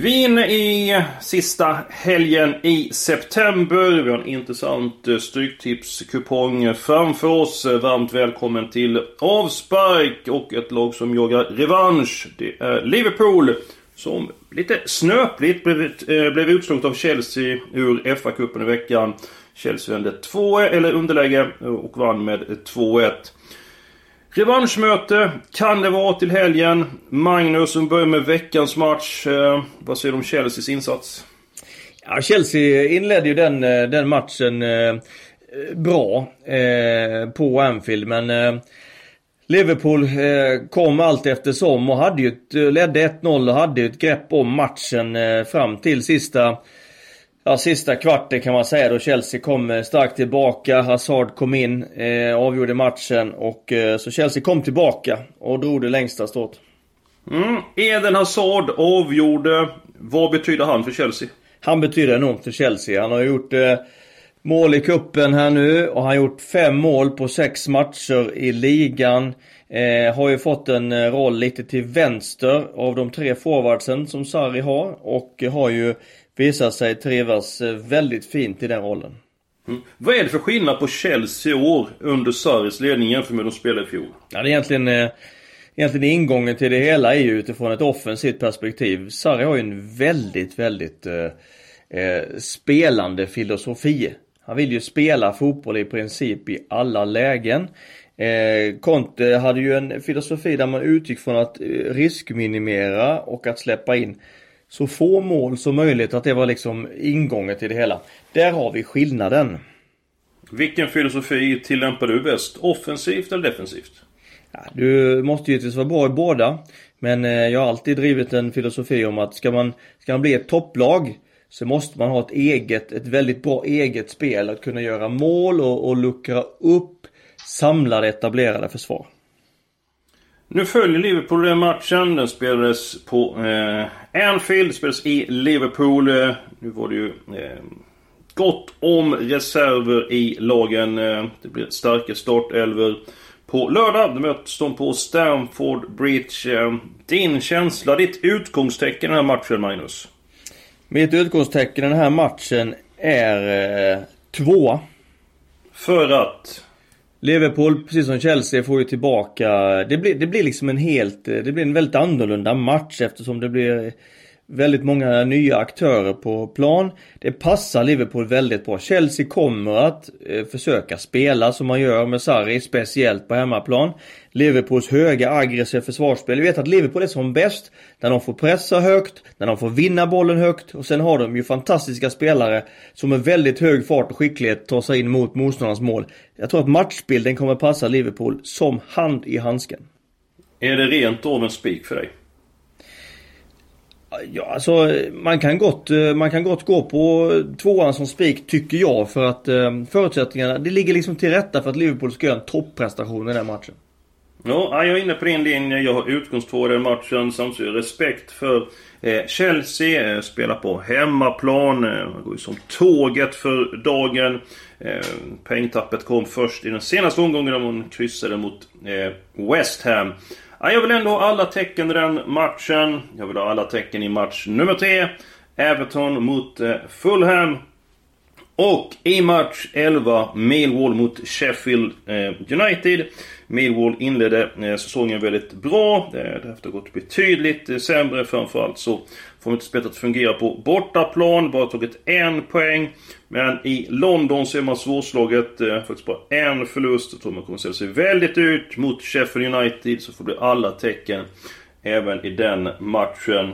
Vi är inne i sista helgen i september. Vi har en intressant eh, Stryktipskupong framför oss. Varmt välkommen till avspark och ett lag som jagar revansch. Det är Liverpool som lite snöpligt blev, eh, blev utslaget av Chelsea ur FA-cupen i veckan. Chelsea vände 2 eller underläge och vann med 2-1. Revanschmöte kan det vara till helgen. Magnus, som börjar med veckans match. Eh, vad säger du om Chelseas insats? Ja, Chelsea inledde ju den, eh, den matchen eh, bra eh, på Anfield men eh, Liverpool eh, kom allt eftersom och hade ju ett, ledde 1-0 och hade ju ett grepp om matchen eh, fram till sista ja, sista kvarten kan man säga då Chelsea kom starkt tillbaka. Hazard kom in, eh, avgjorde matchen och eh, så Chelsea kom tillbaka och drog det längsta strået. Mm. Eden Hazard avgjorde. Vad betyder han för Chelsea? Han betyder enormt för Chelsea. Han har gjort eh, mål i kuppen här nu och han har gjort fem mål på sex matcher i ligan. Eh, har ju fått en eh, roll lite till vänster av de tre forwardsen som Sarri har och har ju visar sig trivas eh, väldigt fint i den rollen. Mm. Vad är det för skillnad på Chelsea år under Sarris ledning jämfört med de spelade i fjol? Ja, det är egentligen, eh, egentligen ingången till det hela är ju utifrån ett offensivt perspektiv. Sarri har ju en väldigt, väldigt eh, eh, spelande filosofi. Han vill ju spela fotboll i princip i alla lägen. Eh, Conte hade ju en filosofi där man utgick från att riskminimera och att släppa in så få mål som möjligt. Att det var liksom ingången till det hela. Där har vi skillnaden. Vilken filosofi tillämpar du bäst? Offensivt eller defensivt? Ja, du måste givetvis vara bra i båda. Men eh, jag har alltid drivit en filosofi om att ska man, ska man bli ett topplag så måste man ha ett eget, ett väldigt bra eget spel. Att kunna göra mål och, och luckra upp samlade etablerade försvar. Nu följer Liverpool den matchen. Den spelades på eh, Anfield. Spelades i Liverpool. Eh, nu var det ju eh, gott om reserver i lagen. Eh, det blir starka startelver på lördag. Möts de på Stamford Bridge. Eh, din känsla, ditt utgångstecken i den här matchen, Magnus? Mitt utgångstecken i den här matchen är eh, två. För att? Liverpool, precis som Chelsea, får ju tillbaka... Det blir, det blir liksom en helt... Det blir en väldigt annorlunda match eftersom det blir väldigt många nya aktörer på plan. Det passar Liverpool väldigt bra. Chelsea kommer att eh, försöka spela som man gör med Sarri, speciellt på hemmaplan. Liverpools höga aggressiva försvarsspel. Vi vet att Liverpool är som bäst när de får pressa högt, när de får vinna bollen högt och sen har de ju fantastiska spelare som med väldigt hög fart och skicklighet tar sig in mot motståndarnas mål. Jag tror att matchbilden kommer passa Liverpool som hand i handsken. Är det rent av en spik för dig? Ja, alltså man kan gott, eh, man kan gott gå på tvåan som spik tycker jag för att eh, förutsättningarna, det ligger liksom till rätta för att Liverpool ska göra en topprestation i den matchen. Ja, jag är inne på din linje. Jag har utgångstvå i den matchen. Samtidigt respekt för eh, Chelsea. Spelar på hemmaplan. Går ju som tåget för dagen. Eh, pengtappet kom först i den senaste omgången när man kryssade mot West Ham. Ja, jag vill ändå ha alla tecken i den matchen. Jag vill ha alla tecken i match nummer tre. Everton mot eh, Fulham. Och i match 11, Millwall mot Sheffield eh, United. Millwall inledde eh, säsongen väldigt bra. Eh, Därefter har gått betydligt eh, sämre. Framförallt så får de inte spelet att fungera på bortaplan. Bara tagit en poäng. Men i London så är man svårslaget. Eh, faktiskt bara en förlust. Jag tror man kommer att ställa sig väldigt ut mot Sheffield United. Så får det alla tecken även i den matchen.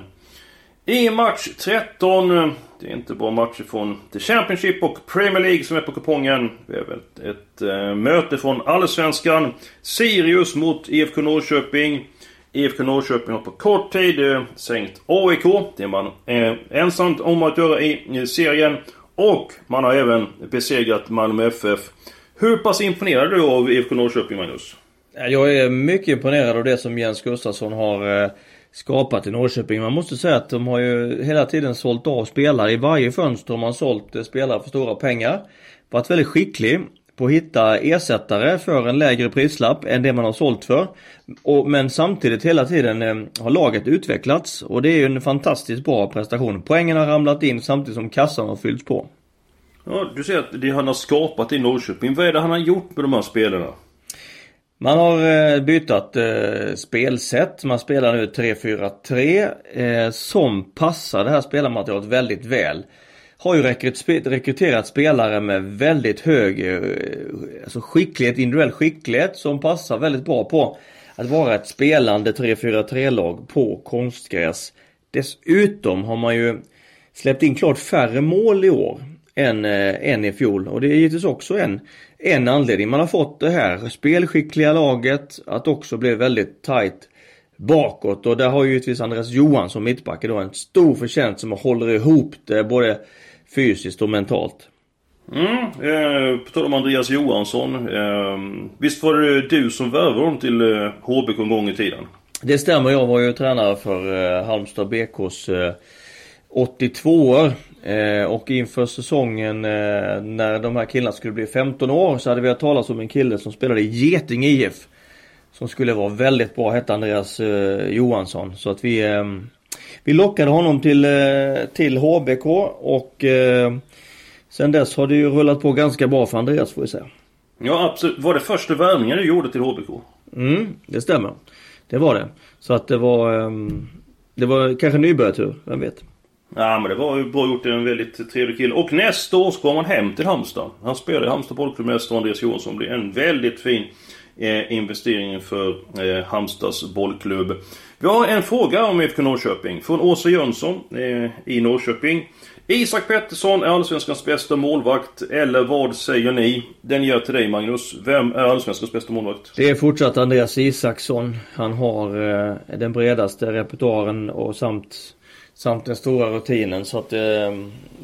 I match 13. Det är inte bara matcher från The Championship och Premier League som är på kupongen. Vi har ett, ett äh, möte från Allsvenskan. Sirius mot IFK Norrköping. IFK Norrköping har på kort tid äh, sänkt AIK. Det är man äh, ensamt om att göra i, i serien. Och man har även besegrat Malmö FF. Hur pass imponerad är du av IFK Norrköping, Magnus? Jag är mycket imponerad av det som Jens Gustafsson har eh, skapat i Norrköping. Man måste säga att de har ju hela tiden sålt av spelare. I varje fönster har man sålt eh, spelare för stora pengar. Varit väldigt skicklig på att hitta ersättare för en lägre prislapp än det man har sålt för. Och, men samtidigt hela tiden eh, har laget utvecklats och det är ju en fantastiskt bra prestation. Poängen har ramlat in samtidigt som kassan har fyllts på. Ja, du säger att det han har skapat i Norrköping. Vad är det han har gjort med de här spelarna? Man har eh, bytt eh, spelsätt. Man spelar nu 3-4-3 eh, som passar det här spelarmaterialet väldigt väl har ju rekryterat spelare med väldigt hög alltså skicklighet, individuell skicklighet som passar väldigt bra på att vara ett spelande 3-4-3-lag på konstgräs. Dessutom har man ju släppt in klart färre mål i år än, än i fjol och det är givetvis också en, en anledning. Man har fått det här spelskickliga laget att också bli väldigt tight bakåt och där har ju givetvis Andreas Johansson mittbacke då en stor förtjänst som håller ihop det både fysiskt och mentalt. Mm, eh, på tal om Andreas Johansson. Eh, visst var det du som värvade honom till eh, HBK en gång i tiden? Det stämmer. Jag var ju tränare för eh, Halmstad BKs eh, 82 år. Eh, och inför säsongen eh, när de här killarna skulle bli 15 år så hade vi hört talas om en kille som spelade i Geting IF. Som skulle vara väldigt bra, hette Andreas eh, Johansson. Så att vi ehm, vi lockade honom till, till HBK och sen dess har det ju rullat på ganska bra för Andreas får vi säga. Ja absolut. Var det första värvningen du gjorde till HBK? Mm, det stämmer. Det var det. Så att det var um, Det var kanske nybörjartur, vem vet? Ja men det var ju bra gjort. En väldigt trevlig kille. Och nästa år så kommer han hem till Halmstad. Han spelar i Halmstad bollklubb nästa år. Andreas Johansson blir en väldigt fin eh, investering för eh, Halmstads bollklubb. Vi har en fråga om IFK Norrköping från Åsa Jönsson eh, i Norrköping. Isak Pettersson är Allsvenskans bästa målvakt, eller vad säger ni? Den ger till dig Magnus. Vem är Allsvenskans bästa målvakt? Det är fortsatt Andreas Isaksson. Han har eh, den bredaste repertoaren och samt, samt den stora rutinen. Så att eh,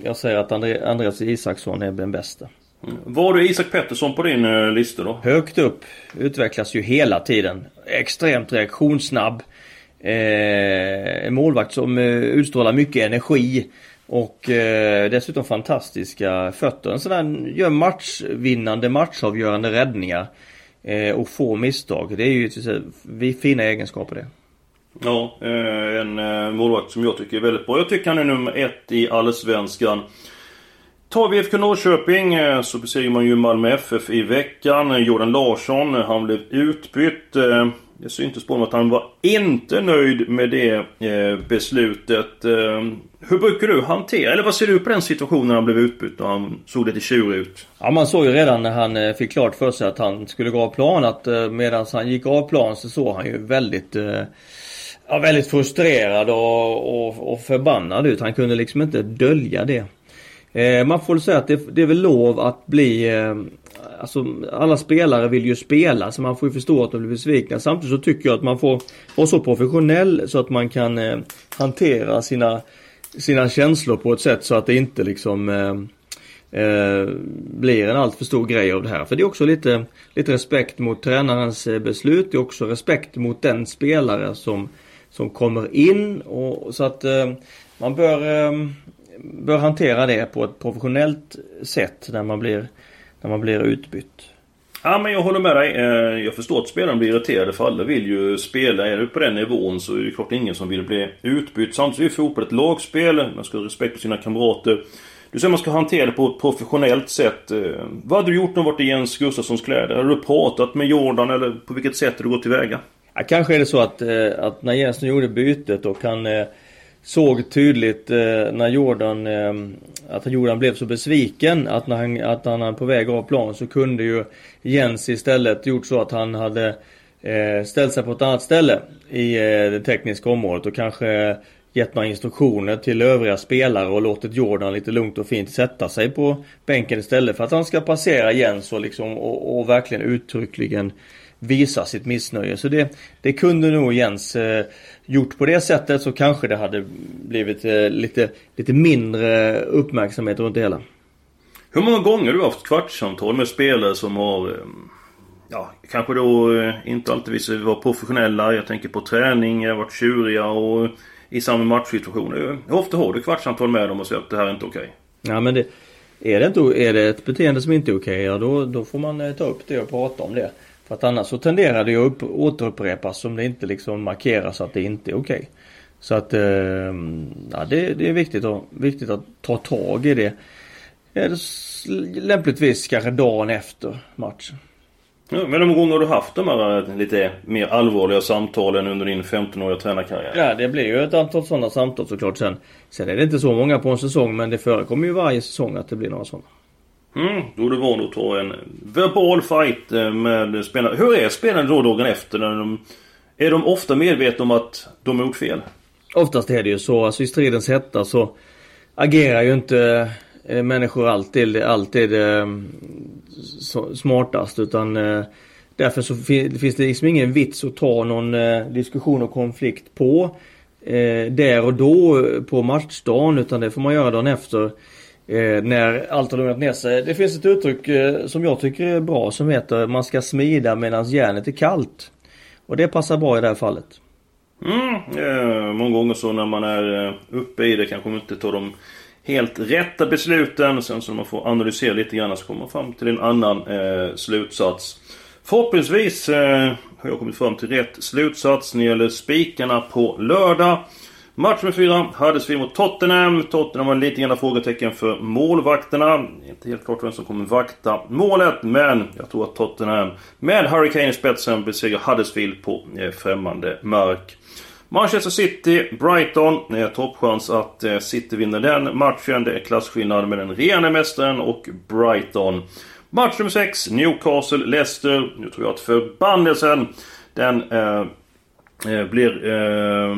jag säger att Andre, Andreas Isaksson är den bästa. Mm. Var du Isak Pettersson på din eh, lista då? Högt upp. Utvecklas ju hela tiden. Extremt reaktionssnabb. Eh, en målvakt som eh, utstrålar mycket energi. Och eh, dessutom fantastiska fötter. En sån där gör matchvinnande, matchavgörande räddningar. Eh, och få misstag. Det är ju vi fina egenskaper det. Ja, eh, en eh, målvakt som jag tycker är väldigt bra. Jag tycker han är nummer ett i Allsvenskan. Tar vi IFK Norrköping eh, så besegrar man ju Malmö FF i veckan. Jordan Larsson, han blev utbytt. Det syntes på honom att han var inte nöjd med det beslutet. Hur brukar du hantera, eller vad ser du på den situationen när han blev utbytt och han såg lite tjurig ut? Ja man såg ju redan när han fick klart för sig att han skulle gå av plan att medan han gick av plan så såg han ju väldigt eh, Ja, väldigt frustrerad och, och, och förbannad ut. Han kunde liksom inte dölja det. Eh, man får väl säga att det, det är väl lov att bli eh, Alltså alla spelare vill ju spela så man får ju förstå att de blir besvikna. Samtidigt så tycker jag att man får vara så professionell så att man kan eh, hantera sina, sina känslor på ett sätt så att det inte liksom eh, eh, blir en alltför stor grej av det här. För det är också lite, lite respekt mot tränarens eh, beslut. Det är också respekt mot den spelare som, som kommer in. Och, så att eh, man bör, eh, bör hantera det på ett professionellt sätt när man blir när man blir utbytt. Ja men jag håller med dig. Eh, jag förstår att spelarna blir irriterade för alla vill ju spela. Är du på den nivån så är det klart ingen som vill bli utbytt. Samtidigt är fotboll ett lagspel. Man ska ha respekt för sina kamrater. Du säger att man ska hantera det på ett professionellt sätt. Eh, vad hade du gjort om du varit i Jens Gustafssons kläder? Hade du pratat med Jordan eller på vilket sätt har du gått tillväga? Ja, kanske är det så att, eh, att när Jens gjorde bytet och han eh, såg tydligt eh, när Jordan, eh, att Jordan blev så besviken att när han, att han är på väg av plan så kunde ju Jens istället gjort så att han hade eh, ställt sig på ett annat ställe i eh, det tekniska området och kanske gett några instruktioner till övriga spelare och låtit Jordan lite lugnt och fint sätta sig på bänken istället för att han ska passera Jens och liksom och, och verkligen uttryckligen visa sitt missnöje. Så det, det kunde nog Jens eh, gjort på det sättet så kanske det hade blivit eh, lite, lite mindre uppmärksamhet runt det hela. Hur många gånger har du haft kvartssamtal med spelare som har eh, ja, kanske då eh, inte alltid visar vara professionella. Jag tänker på träning, jag har varit tjuriga och i samma matchsituationer. Hur ofta har du kvartssamtal med dem och säger att det här är inte okej? Okay? Ja men det, är det, inte, är det ett beteende som inte är okej, okay, ja då, då får man eh, ta upp det och prata om det. För att annars så tenderar det att återupprepas om det inte liksom markeras att det inte är okej. Okay. Så att eh, ja, det, det, är viktigt, att, viktigt att ta tag i det. Lämpligtvis kanske dagen efter matchen. Ja, men de gånger du haft de här eh, lite mer allvarliga samtalen under din 15-åriga tränarkarriär? Ja, det blir ju ett antal sådana samtal såklart sen. Sen är det inte så många på en säsong men det förekommer ju varje säsong att det blir några sådana. Mm, då är du van att ta en verbal fight eh, med spelarna. Hur är spelarna då dagen efter? När de, är de ofta medvetna om att de har gjort fel? Oftast är det ju så. Alltså i stridens hetta så agerar ju inte eh, människor alltid, alltid eh, smartast utan eh, därför så finns det liksom ingen vits att ta någon eh, diskussion och konflikt på eh, där och då eh, på matchdagen utan det får man göra dagen efter eh, när allt har lugnat ner sig. Det finns ett uttryck eh, som jag tycker är bra som heter man ska smida medan järnet är kallt. Och det passar bra i det här fallet. Mm, eh, många gånger så när man är eh, uppe i det kanske man inte tar de helt rätta besluten. Sen så när man får analysera lite grann så kommer man fram till en annan eh, slutsats. Förhoppningsvis eh, har jag kommit fram till rätt slutsats när det gäller spikarna på lördag. Match med fyra hördes vi mot Tottenham. Tottenham var lite grann frågetecken för målvakterna. Inte helt klart vem som kommer vakta målet, men jag tror att Tottenham med Harry Kane i spetsen besegrar Huddersfield på eh, främmande mark. Manchester City, Brighton. Eh, toppchans att eh, City vinner den matchen. Det är klasskillnad med den rena mästaren och Brighton. Match nummer 6, Newcastle, Leicester. Nu tror jag att förbannelsen den eh, Eh, blir, eh,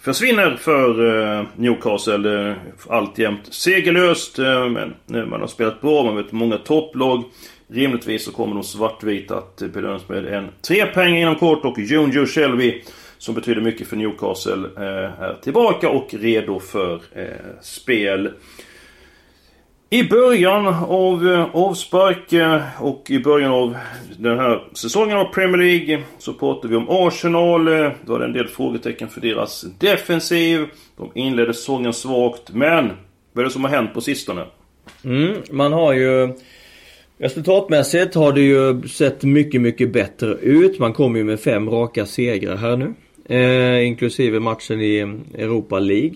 försvinner för eh, Newcastle. Eh, alltjämt segerlöst. Eh, men eh, man har spelat bra, man vet många topplag. Rimligtvis så kommer de svartvita att belönas med en trepoäng inom kort och Joe Shelby som betyder mycket för Newcastle eh, är tillbaka och redo för eh, spel. I början av eh, avspark eh, och i början av den här säsongen av Premier League så pratade vi om Arsenal. Eh, det var en del frågetecken för deras defensiv. De inledde säsongen svagt. Men vad är det som har hänt på sistone? Mm, man har ju Resultatmässigt har det ju sett mycket, mycket bättre ut. Man kommer ju med fem raka segrar här nu. Eh, inklusive matchen i Europa League.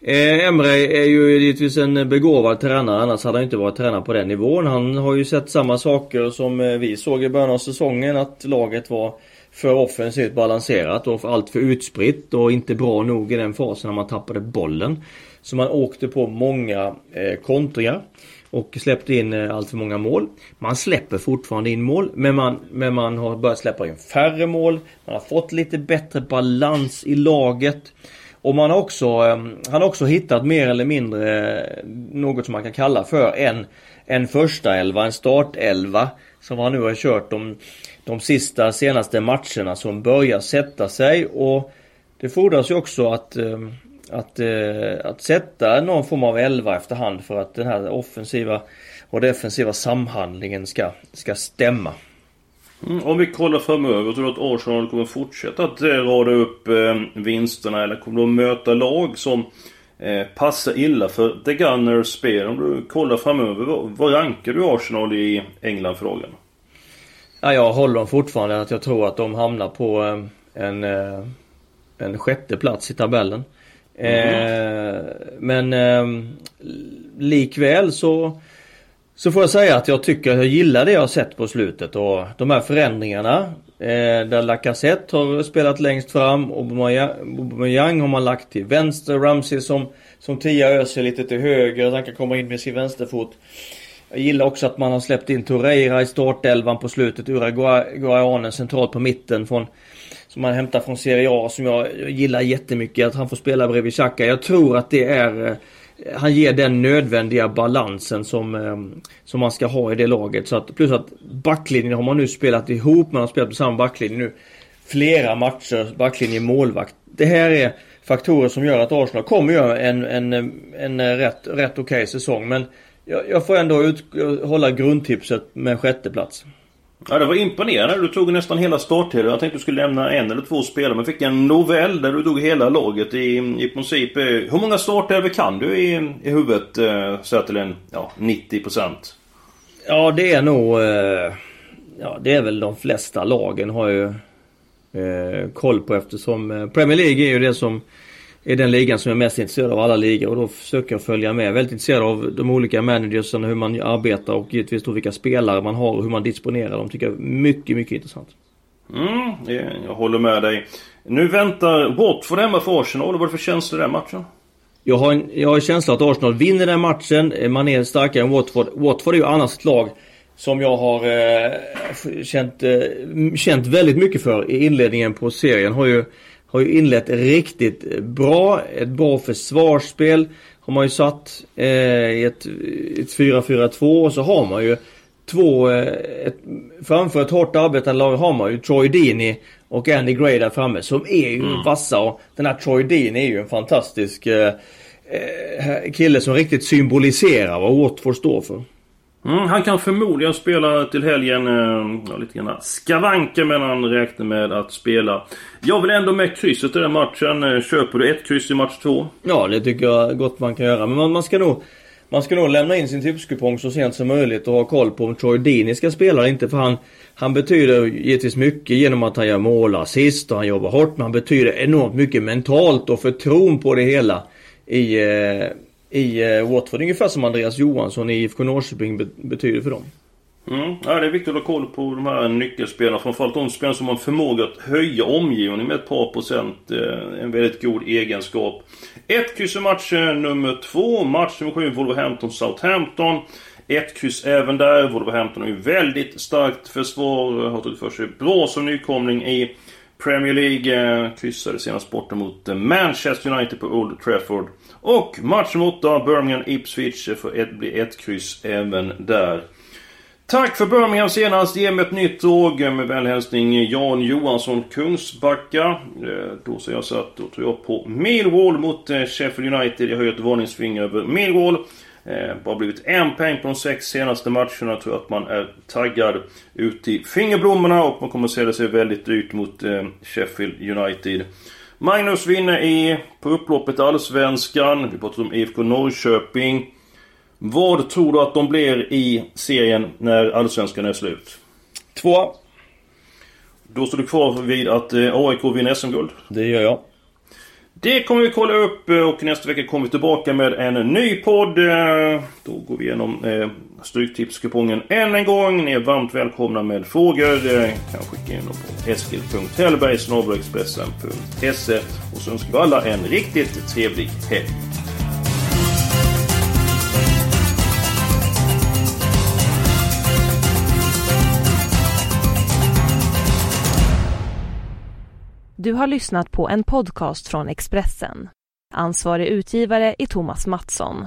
Eh, Emre är ju givetvis en begåvad tränare, annars hade han inte varit tränare på den nivån. Han har ju sett samma saker som eh, vi såg i början av säsongen, att laget var för offensivt balanserat och allt för utspritt och inte bra nog i den fasen när man tappade bollen. Så man åkte på många eh, kontringar och släppte in eh, allt för många mål. Man släpper fortfarande in mål men man, men man har börjat släppa in färre mål. Man har fått lite bättre balans i laget. Och man har också, ehm, han har också hittat mer eller mindre eh, något som man kan kalla för en, en första elva, en startelva. Som han nu har kört de, de sista senaste matcherna som börjar sätta sig. Och det fordras ju också att ehm, att, eh, att sätta någon form av elva efterhand för att den här offensiva och defensiva samhandlingen ska, ska stämma. Mm, om vi kollar framöver, tror du att Arsenal kommer fortsätta att eh, rada upp eh, vinsterna eller kommer de möta lag som eh, passar illa för The Gunners spel? Om du kollar framöver, vad, vad rankar du Arsenal i England för dagen? Ja, jag håller dem fortfarande att jag tror att de hamnar på eh, en, en sjätte plats i tabellen. Mm. men eh, likväl så så får jag säga att jag tycker att jag gillar det jag har sett på slutet och de här förändringarna. Eh, där Lacazette har spelat längst fram och Aubameyang har man lagt till vänster. Ramsey som, som tia öser lite till höger. Han kan komma in med sin vänsterfot. Jag gillar också att man har släppt in Torreira i startelvan på slutet. Uruguayanen centralt på mitten från som man hämtar från Serie A som jag gillar jättemycket. Att han får spela bredvid Xhaka. Jag tror att det är eh, han ger den nödvändiga balansen som, eh, som man ska ha i det laget. Så att, plus att backlinjen har man nu spelat ihop. Man har spelat på samma backlinje nu. Flera matcher, backlinje, målvakt. Det här är faktorer som gör att Arsenal kommer göra en, en, en, rätt, rätt okej okay säsong. Men jag, jag, får ändå ut, hålla grundtipset med sjätteplats. sjätteplats. Ja, det var imponerande. Du tog nästan hela starttiden. Jag tänkte du skulle lämna en eller två spelare. Men fick en novell där du tog hela laget i, i princip. Eh, hur många startelvor kan du i, i huvudet? Eh, så till en ja, 90% Ja, det är nog... Eh, ja, det är väl de flesta lagen har ju eh, koll på eftersom eh, Premier League är ju det som är den ligan som jag är mest intresserad av alla ligor och då försöker jag följa med. Väldigt intresserad av de olika managersen, hur man arbetar och givetvis då vilka spelare man har och hur man disponerar dem. Tycker jag är mycket, mycket intressant. Mm, jag håller med dig. Nu väntar Watford hemma för Arsenal. Vad är det för känsla i den matchen? Jag har, en, jag har en känsla att Arsenal vinner den matchen. Man är starkare än Watford. Watford är ju annars ett lag som jag har eh, känt, eh, känt väldigt mycket för i inledningen på serien. Har ju har ju inlett riktigt bra. Ett bra försvarsspel har man ju satt eh, i ett, ett 4-4-2 och så har man ju två, eh, ett, framför ett hårt arbetande lag har man ju Troy Deeney och Andy Gray där framme som är ju mm. vassa och den här Troy Deeney är ju en fantastisk eh, eh kille som riktigt symboliserar vad Watford står för. Mm, han kan förmodligen spela till helgen. Eh, ja, lite grann skavanker men han räknar med att spela. Jag vill ändå med krysset i den matchen. Eh, köper du ett kryss i match två? Ja, det tycker jag gott man kan göra. Men man, man ska nog... Man ska nog lämna in sin tipskupong så sent som möjligt och ha koll på om Troy Deeney ska spela eller inte. För han, han betyder givetvis mycket genom att han gör mål och assist och han jobbar hårt. Men han betyder enormt mycket mentalt och för tron på det hela i, eh, i eh, Watford. Ungefär som Andreas Johansson i IFK Norrköping betyder för dem. Mm. Ja, det är viktigt att ha koll på de här nyckelspelarna. Framförallt de spelarna som har förmåga att höja omgivningen med ett par procent. Eh, en väldigt god egenskap. Ett kryss i match nummer två. Match nummer sju, Wolverhampton-Southampton. Ett kryss även där. Wolverhampton har ju väldigt starkt försvar. Har tagit för sig bra som nykomling i Premier League. Eh, kryssade senast borta mot Manchester United på Old Trafford. Och match mot 8, Birmingham-Ipswich, för ett, blir ett kryss även där. Tack för Birmingham senast. Ge mig ett nytt drag Med vänlig hälsning Jan Johansson Kungsbacka. Eh, då säger jag så att då tror jag på Millwall mot eh, Sheffield United. Jag höjer ett varningsfinger över Millwall. Eh, bara blivit en poäng på de sex senaste matcherna. Jag tror att man är taggad ut i fingerblommorna och man kommer att sälja sig väldigt dyrt mot Sheffield United. Magnus vinner i, på upploppet Allsvenskan. Vi pratar om IFK Norrköping. Vad tror du att de blir i serien när Allsvenskan är slut? Två. Då står du kvar vid att eh, AIK vinner SM-guld? Det gör jag. Det kommer vi kolla upp eh, och nästa vecka kommer vi tillbaka med en ny podd. Eh, då går vi igenom Stryktipskupongen än en gång. Ni är varmt välkomna med frågor. Kan skicka in dem på eskil.hellberg.expressen.se Och så önskar vi alla en riktigt trevlig helg. Du har lyssnat på en podcast från Expressen. Ansvarig utgivare är Thomas Mattsson.